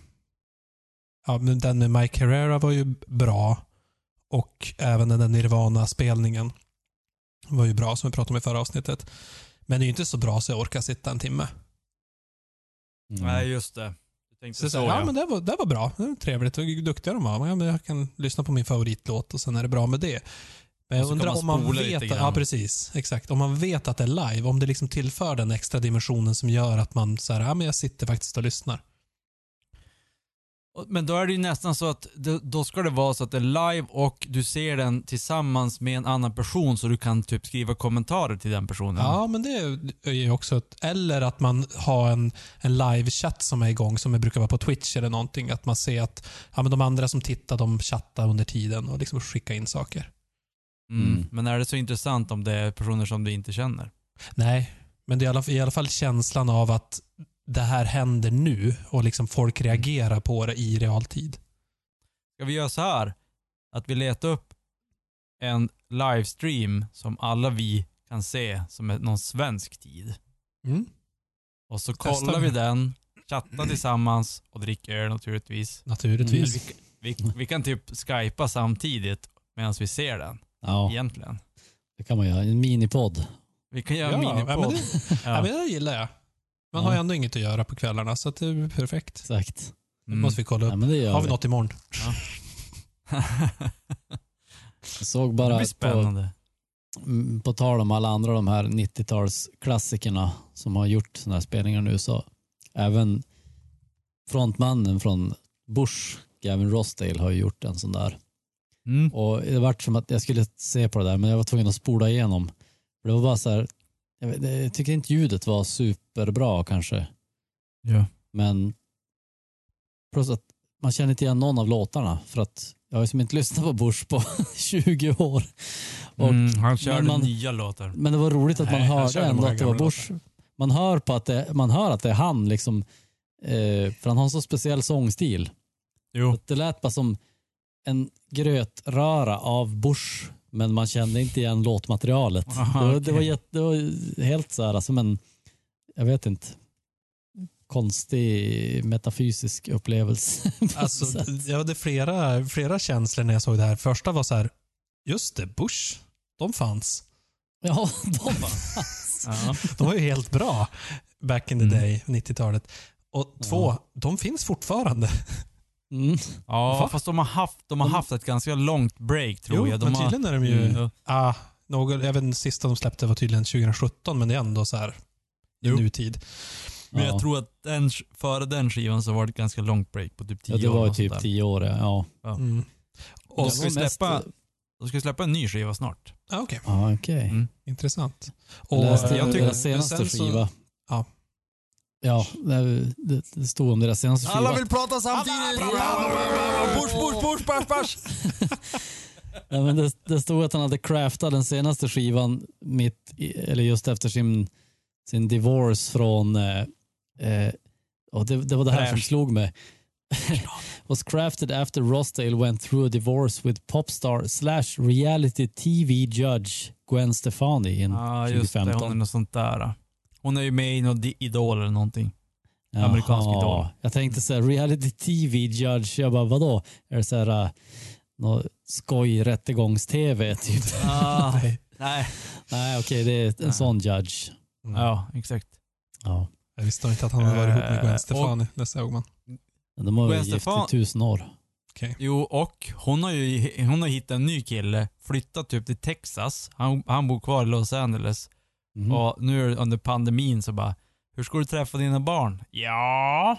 ja, men den med Mike Herrera var ju bra. Och även den där Nirvana-spelningen var ju bra, som vi pratade om i förra avsnittet. Men det är ju inte så bra så jag orkar sitta en timme. Mm. Nej, just det. Du tänkte Så, så, så, ja, ja. men det var, det var bra. Det var trevligt och duktiga de var. Ja, men jag kan lyssna på min favoritlåt och sen är det bra med det. Men jag undrar man om man vet... Att, ja, precis. Exakt. Om man vet att det är live, om det liksom tillför den extra dimensionen som gör att man så här, ja, men jag sitter faktiskt och lyssnar. Men då är det ju nästan så att det, då ska det vara så att det är live och du ser den tillsammans med en annan person så du kan typ skriva kommentarer till den personen. Ja, men det är ju också... Ett, eller att man har en, en live-chatt som är igång, som brukar vara på Twitch eller någonting. Att man ser att ja, men de andra som tittar, de chattar under tiden och liksom skickar in saker. Mm. Mm. Men är det så intressant om det är personer som du inte känner? Nej, men det är i alla, i alla fall känslan av att det här händer nu och liksom folk reagerar på det i realtid. ska vi göra så här? Att vi letar upp en livestream som alla vi kan se som är någon svensk tid. Mm. Och så kollar vi vi. den, chattar tillsammans och dricker öl naturligtvis. Naturligtvis. Eller Vi, vi, vi kan typ skypa samtidigt medan vi ser den Ja, egentligen. det kan man göra. En minipodd. Vi kan göra en Ja, ja, men minipodd. det, ja. men det gillar jag. Man Ja. har ju ändå inget att göra på kvällarna så att det är perfekt. Exakt. Det Mm. måste vi kolla Ja, upp. det gör Har vi något imorgon? Jag såg det bara blir på, spännande. mm, på tal om alla andra de här 90-talsklassikerna som har gjort sådana här spelningar nu så även frontmannen från Bush, Gavin Rossdale, har ju gjort en sån där. Mm. Och det vart som att jag skulle se på det där men jag var tvungen att spola igenom. För Det var bara så här, jag, vet, jag tycker inte ljudet var superbra kanske. Ja. Men plus att man känner inte igen någon av låtarna för att jag har ju som inte lyssnat på Bush på (laughs) 20 år. Och, Mm, han körde man- nya låtar. Men det var roligt att man Nej, hörde ändå att det var Bush. Man hör, på att det, man hör att det är han liksom, eh, för han har en så speciell sångstil. Jo. Det lät bara som en grötröra av Bush men man kände inte igen låtmaterialet. Aha, det, var, det, var jätte, det var helt så här som en, jag vet inte, konstig metafysisk upplevelse. (laughs) Alltså, jag hade flera, flera känslor när jag såg det här. Första var så här, just det, Bush, de fanns. ja, (laughs) de (laughs) Ja. De var ju helt bra back in the Mm. day, 90-talet. Och två, de finns fortfarande. mm. Ja, Va? fast de har, haft, de har De- haft ett ganska långt break tror jo, jag. De men har, tydligen är de ju... Mm. Ah, någon, jag vet inte, sista de släppte var tydligen 2017, men det är ändå så här Jo. nutid. Men Ja. jag tror att den, före den skivan så var det ett ganska långt break på typ 10 ja, det år. var ju och sånt typ där. tio år, ja. Ja. Mm. Och Det ska var vi mest- släppa, de ska släppa en ny skiva snart. Ah, Okej, Ja, okej. Mm. intressant. Jag läste eh, jag tycker- deras senaste så- skiva. Ja. Ja, det, det, det stod om deras senaste skiva. Alla vill prata samtidigt! Push, push, push, push, push! (laughs) Nej, men det, det stod att han hade craftat den senaste skivan mitt i, eller just efter sin, sin divorce från eh, eh, och det, det var det här som Fräsch. slog mig. (laughs) was crafted after Rossdale went through a divorce with popstar slash reality TV judge Gwen Stefani in Ja, just det. 2015. Hon är något sånt där. Hon är ju med i något Idol eller någonting. amerikansk Jaha. idol. Jag tänkte säga reality TV judge. Jag bara vadå? Är det så här uh, något skoj rättegångs-tv typ? Ah, (laughs) Nej. nej. Okej, det är en Nej. sån judge. Mm. Ja, exakt. Ja. Jag visste inte att han hade varit ihop med Eh, Gwen Stefani. Det såg man. De har ju gift i tusen år. Okej. Jo, och hon har ju hon har hittat en ny kille, flyttat typ till Texas. Han, han bor kvar i Los Angeles. Mhm. Och nu under pandemin så bara, hur ska du träffa dina barn? Ja,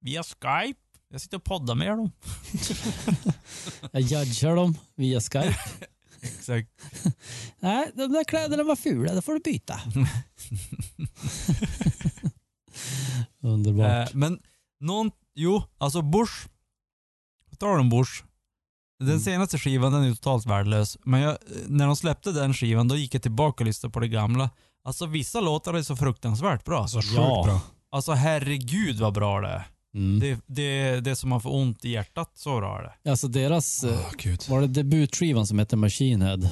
via Skype. Jag sitter och poddar med dem. (laughs) Jag judgar dem via Skype. (laughs) Exakt. (laughs) Nej, de där kläderna var fula, det får du byta. (laughs) Underbart. Eh, men någon, jo, alltså Bush. På tal om Bush. Den Mm. senaste skivan den är totalt värdelös. Men jag, när de släppte den skivan då gick jag tillbaka och lyssnade på det gamla. Alltså vissa låtar är så fruktansvärt bra. Alltså sjukt Ja. bra. Alltså herregud vad bra det är. Mm. Det, det, det som man får ont i hjärtat, så bra är det. Alltså deras, Åh, gud. var det debutskivan som hette Machine Head?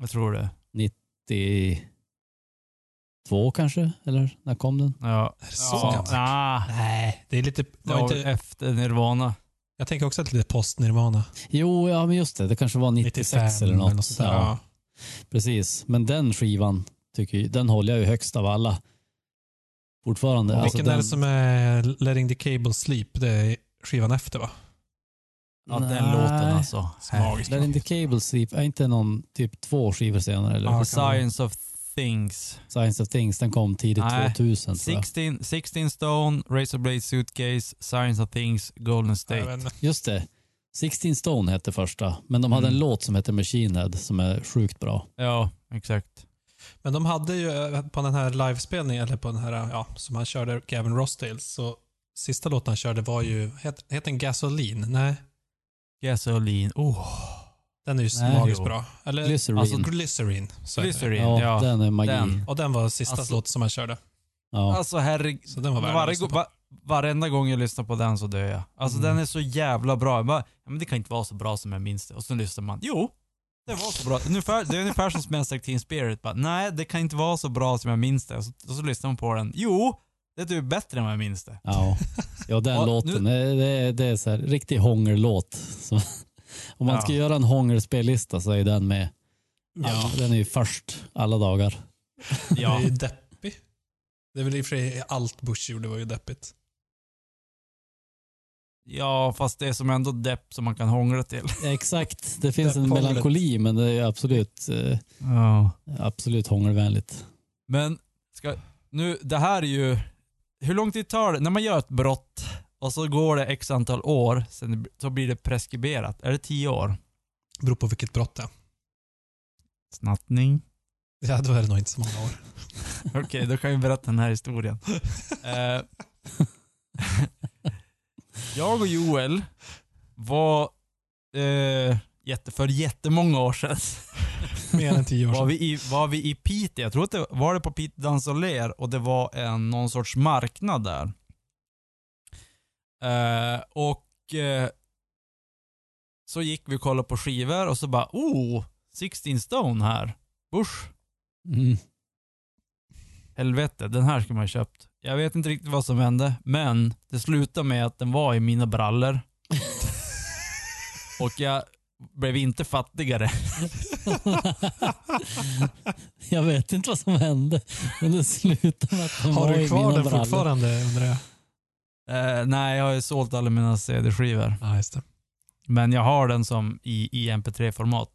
Jag tror det. 92 kanske? Eller när kom den? Ja. Är det så ja. gammalt? Nah, Nej, det är lite... Det var inte, efter Nirvana. jag tänker också att det är lite post-Nirvana. Jo, ja men just det. Det kanske var 96 95 eller något. där. ja, Ja. Precis. Men den skivan, tycker jag, den håller jag ju högst av alla. Fortfarande. Alltså Vilken den, är det som är Letting the Cable Sleep? Det är skivan efter va? Ja, den Nej. låten alltså. Magiskt. Let in the Cable Sleep, är inte någon typ två skivor senare? Eller? The Science of Things. Science of Things, den kom tidigt Nej. 2000 tror jag. 16, 16 Stone, Razorblade Suitcase, Science of Things, Golden State. Just det. 16 Stone hette första, men de hade Mm. en låt som hette Machine Head som är sjukt bra. Ja, exakt. Men de hade ju eh, på den här livespelningen, eller på den här, ja, som han körde, Gavin Rossdale, så sista låten han körde var ju, het, heter den Gasoline? Nej, Gasoline. Oh. den är ju Nej. magiskt Jo. bra. Eller, Glycerine. Alltså Glycerine. så heter det. Glycerine, Ja, ja. den är magi. den. Och den var sista Alltså- låten som han körde. Ja. Alltså herregud. Så den var Varje, va, varenda gång jag lyssnar på den så dör jag. Alltså Mm. den är så jävla bra. Bara, men det kan inte vara så bra som jag minns det. Och så lyssnar man, jo, det var så bra. Ungefär, det är ungefär som Smash Teen Spirit. Bara, Nej, det kan inte vara så bra som jag minns det. Och så, och så lyssnar man på den, jo, det är typ bättre än vad jag minns det. Ja, ja den (laughs) Ja, låten, det, det, det är så här, riktig hångerlåt. Så, om man Ja. ska göra en hångerspellista så är den med. Ja. Den är ju först alla dagar. Det är ju deppig. Det är väl i och för sig allt Bush gjorde var ju deppigt. Ja, fast det är som ändå depp som man kan hångla till. Exakt, det finns en melankoli men det är absolut, eh, Ja. absolut hångelvänligt. Men, ska, nu, det här är ju... Hur lång tid tar det? När man gör ett brott och så går det x antal år, sen så blir det preskriberat. Är det tio år? Beror på vilket brott det är. Snattning? Ja, då är det nog inte så många år. (laughs) Okej, då kan vi berätta den här historien. (laughs) Eh, jag och Joel var eh, jätte, för jättemånga år sedan (laughs) Mer än tio år var sedan. vi, i, var vi i Piteå. Jag tror att det var det på Piteå Dans och Ler och det var en, någon sorts marknad där. Eh, och eh, så gick vi och kollade på skivor och så bara oh, 16 Stone här. Bush. Mm. Helvete, den här skulle man ha köpt. Jag vet inte riktigt vad som hände, men det slutade med att den var i mina brallor. (laughs) och jag blev inte fattigare. (laughs) jag vet inte vad som hände, men det slutade med att den Har var du i kvar mina den brallor. fortfarande undrar jag? Eh, nej, jag har ju sålt alla mina CD-skivor. Ja, just det. Men jag har den som i, i MP3-format.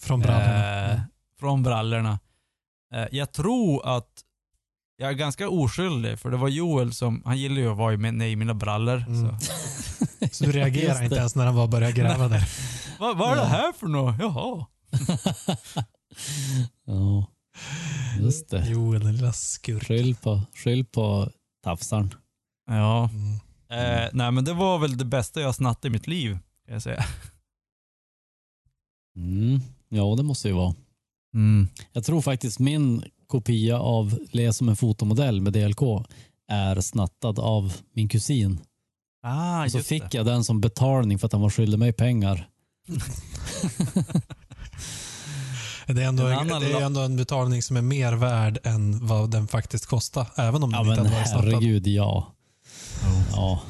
Från brallorna. Eh, från brallorna. Eh, jag tror att jag är ganska oskyldig, för det var Joel som, han gillar ju att vara med i mina brallor. Mm. Så. (laughs) Så du reagerar Just inte ens när han var började gräva där? (laughs) Vad, vad är det här för något? Jaha. (laughs) ja, just det. Jo, den lilla skurk. Skyll på, skyll på tafsaren. Ja. Mm. Eh, nej men det var väl det bästa jag har snattat i mitt liv, kan jag säga. Mm. Ja, det måste ju vara. Mm. Jag tror faktiskt min kopia av Le som en fotomodell med DLK är snattad av min kusin. Ah, Och så just fick det. jag den som betalning för att han var skyldig mig pengar. Det är, ändå, En annan det är ändå en betalning som är mer värd än vad den faktiskt kostar. Även om Ja den inte men hade varit snattad. herregud, ja. ja.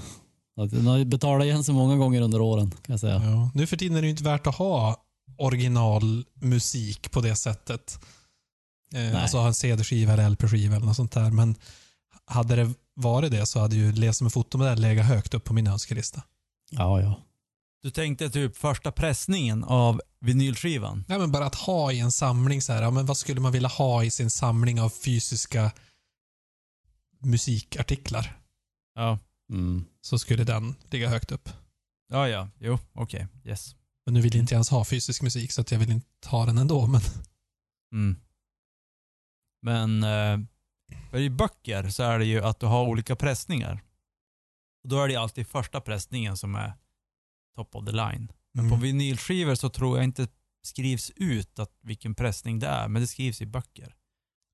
Den har betalat igen sig många gånger under åren kan jag säga. Ja. Nu för tiden är det ju inte värt att ha originalmusik på det sättet. Eh, alltså ha en CD-skiva eller LP-skiva eller något sånt där. Men hade det varit det så hade ju Le som en fotomodell legat högt upp på min önskelista. Ja, ja. Du tänkte typ första pressningen av vinylskivan? Nej, men bara att ha i en samling så här, ja, men vad skulle man vilja ha i sin samling av fysiska musikartiklar? Ja. Mm. Så skulle den ligga högt upp. Ja, ja. Jo, okej. Yes. Men nu vill jag inte ens ha fysisk musik så att jag vill inte ha den ändå. Men Mm. Men eh, för i böcker så är det ju att du har olika pressningar. Och då är det alltid första pressningen som är top of the line. Men på Mm. vinylskivor så tror jag inte skrivs ut att vilken pressning det är, men det skrivs i böcker.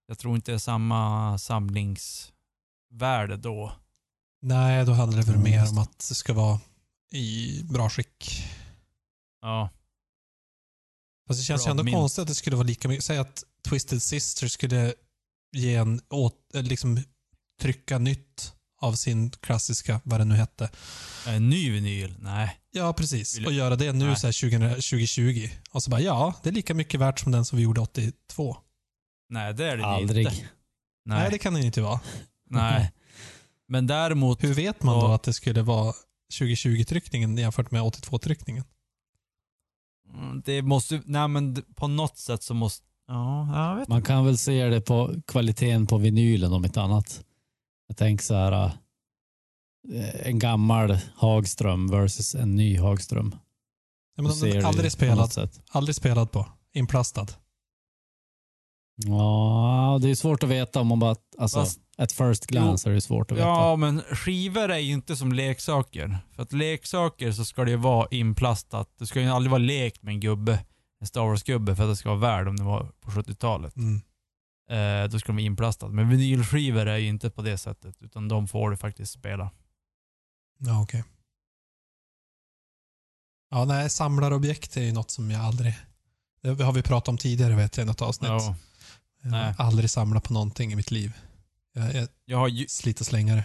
Jag tror inte det är samma samlingsvärde då. nej, då handlar det väl Ja, mer om att det ska vara i bra skick. Ja. Fast det känns Bra ju ändå mint. konstigt att det skulle vara lika mycket. Säg att Twisted Sister skulle ge en åt, eller liksom trycka nytt av sin klassiska, vad det nu hette. En ny vinyl? Nej. Ja, precis. Och göra det nu Nej. så här 20, 2020. Och så bara, ja, det är lika mycket värt som den som vi gjorde 82. Nej, det är det Aldrig. inte. Nej, Nej. det kan det ju inte vara. Nej. Men däremot, Hur vet man då att det skulle vara 2020-tryckningen jämfört med 82-tryckningen? mm, det måste, nej men på något sätt så måste, ja, jag vet Man kan väl se det på kvaliteten på vinylen om inte annat. Jag tänker så här, äh, en gammal Hagström versus en ny Hagström. Ja, men den ser är det aldrig spelad. sätt. Aldrig spelad på. Inplastad. Ja, det är svårt att veta om man bara, alltså, Fast- ett first glance är det svårt att veta. Ja, men skivor är ju inte som leksaker. För att leksaker så ska det ju vara inplastat. Det ska ju aldrig vara lekt med en gubbe, en Star Wars-gubbe, för att det ska vara värd om det var på 70-talet. Mm. eh, då ska de vara inplastade. Men vinylskivor är ju inte på det sättet, utan de får du faktiskt spela. Ja, okej. Ja, nej, samlarobjekt är ju något som jag aldrig... Det har vi pratat om tidigare vet jag i något avsnitt. Ja. jag nej. har aldrig samlat på någonting i mitt liv. Jag är Jag har, ju, slit och slängare.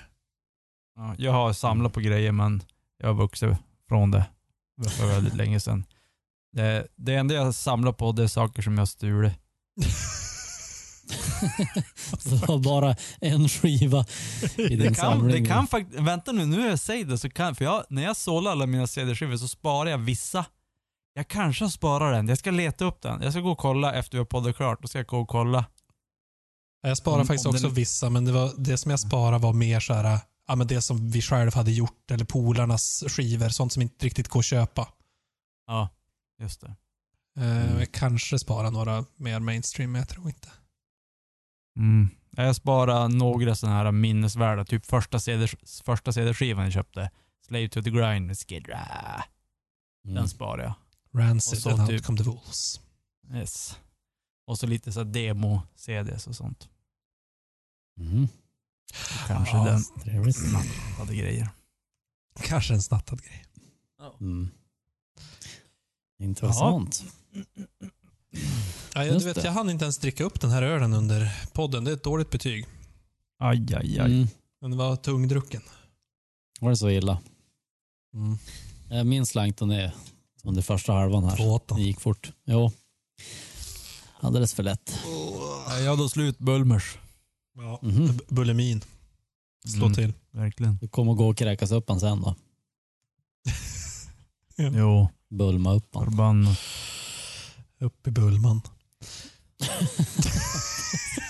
ja, jag har samlat på grejer, men jag har vuxit från det för väldigt länge sedan. Det, det enda jag samlar på det är saker som jag stulit. (laughs) Så det var bara en skiva i din Det kan, samling. det kan faktiskt, vänta nu, nu när jag säger det så kan, för jag, när jag sållar alla mina CD-skivor så sparar jag vissa. Jag kanske sparar den, jag ska leta upp den. Jag ska gå och kolla efter vi har poddat klart, då ska jag gå och kolla. Jag sparar Om- faktiskt om också den- vissa, men det, var, det som jag sparade var mer så här, ja, men det som vi själv hade gjort eller polarnas skivor, sånt som inte riktigt går att köpa. Ja, just det. Eh, Mm. Jag kanske sparar några mer mainstream, men jag tror inte. Mm. Jag sparar några sådana här minnesvärda, typ första CD första CD-skivan jag köpte. Slave to the grind med Skid Row. Mm. Den sparar jag. Rancid Och så and Out typ- Come the Wolves. Yes. Och så lite så här demo-CDs och sånt. Mm. Och kanske Ja. den Trevligt. hade grejer. Kanske en snattad grej. Mm. Intressant. Ja, jag, du vet, jag hann inte ens dricka upp den här ölen under podden. Det är ett dåligt betyg. Aj, aj, aj. Mm. Den var tungdrucken. Var det så illa? Mm. Jag minns Langton är under första halvan här. Tvååttan. Det gick fort. Jo. Alldeles för lätt. Jag hade slut Bulmers. Ja. Mhm. B- Bulimin. Slå Mm. till. Verkligen. Du kommer gå och kräkas upp han sen då. Jo, Bulma upp han. förbannat. Upp i Bullman.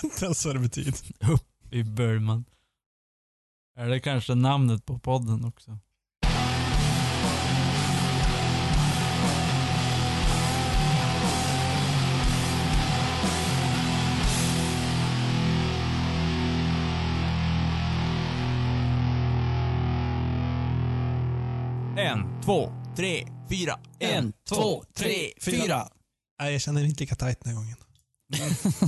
Inte ens (laughs) vad det betyder. I Burman. Är det kanske namnet på podden också? En, två, tre, fyra. En, två, tre, fyra. Nej, jag känner inte lika tajt den här gången.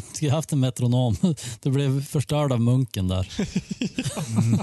(laughs) Skulle haft en metronom. (laughs) Du blev förstörd av munken där. (laughs) Mm.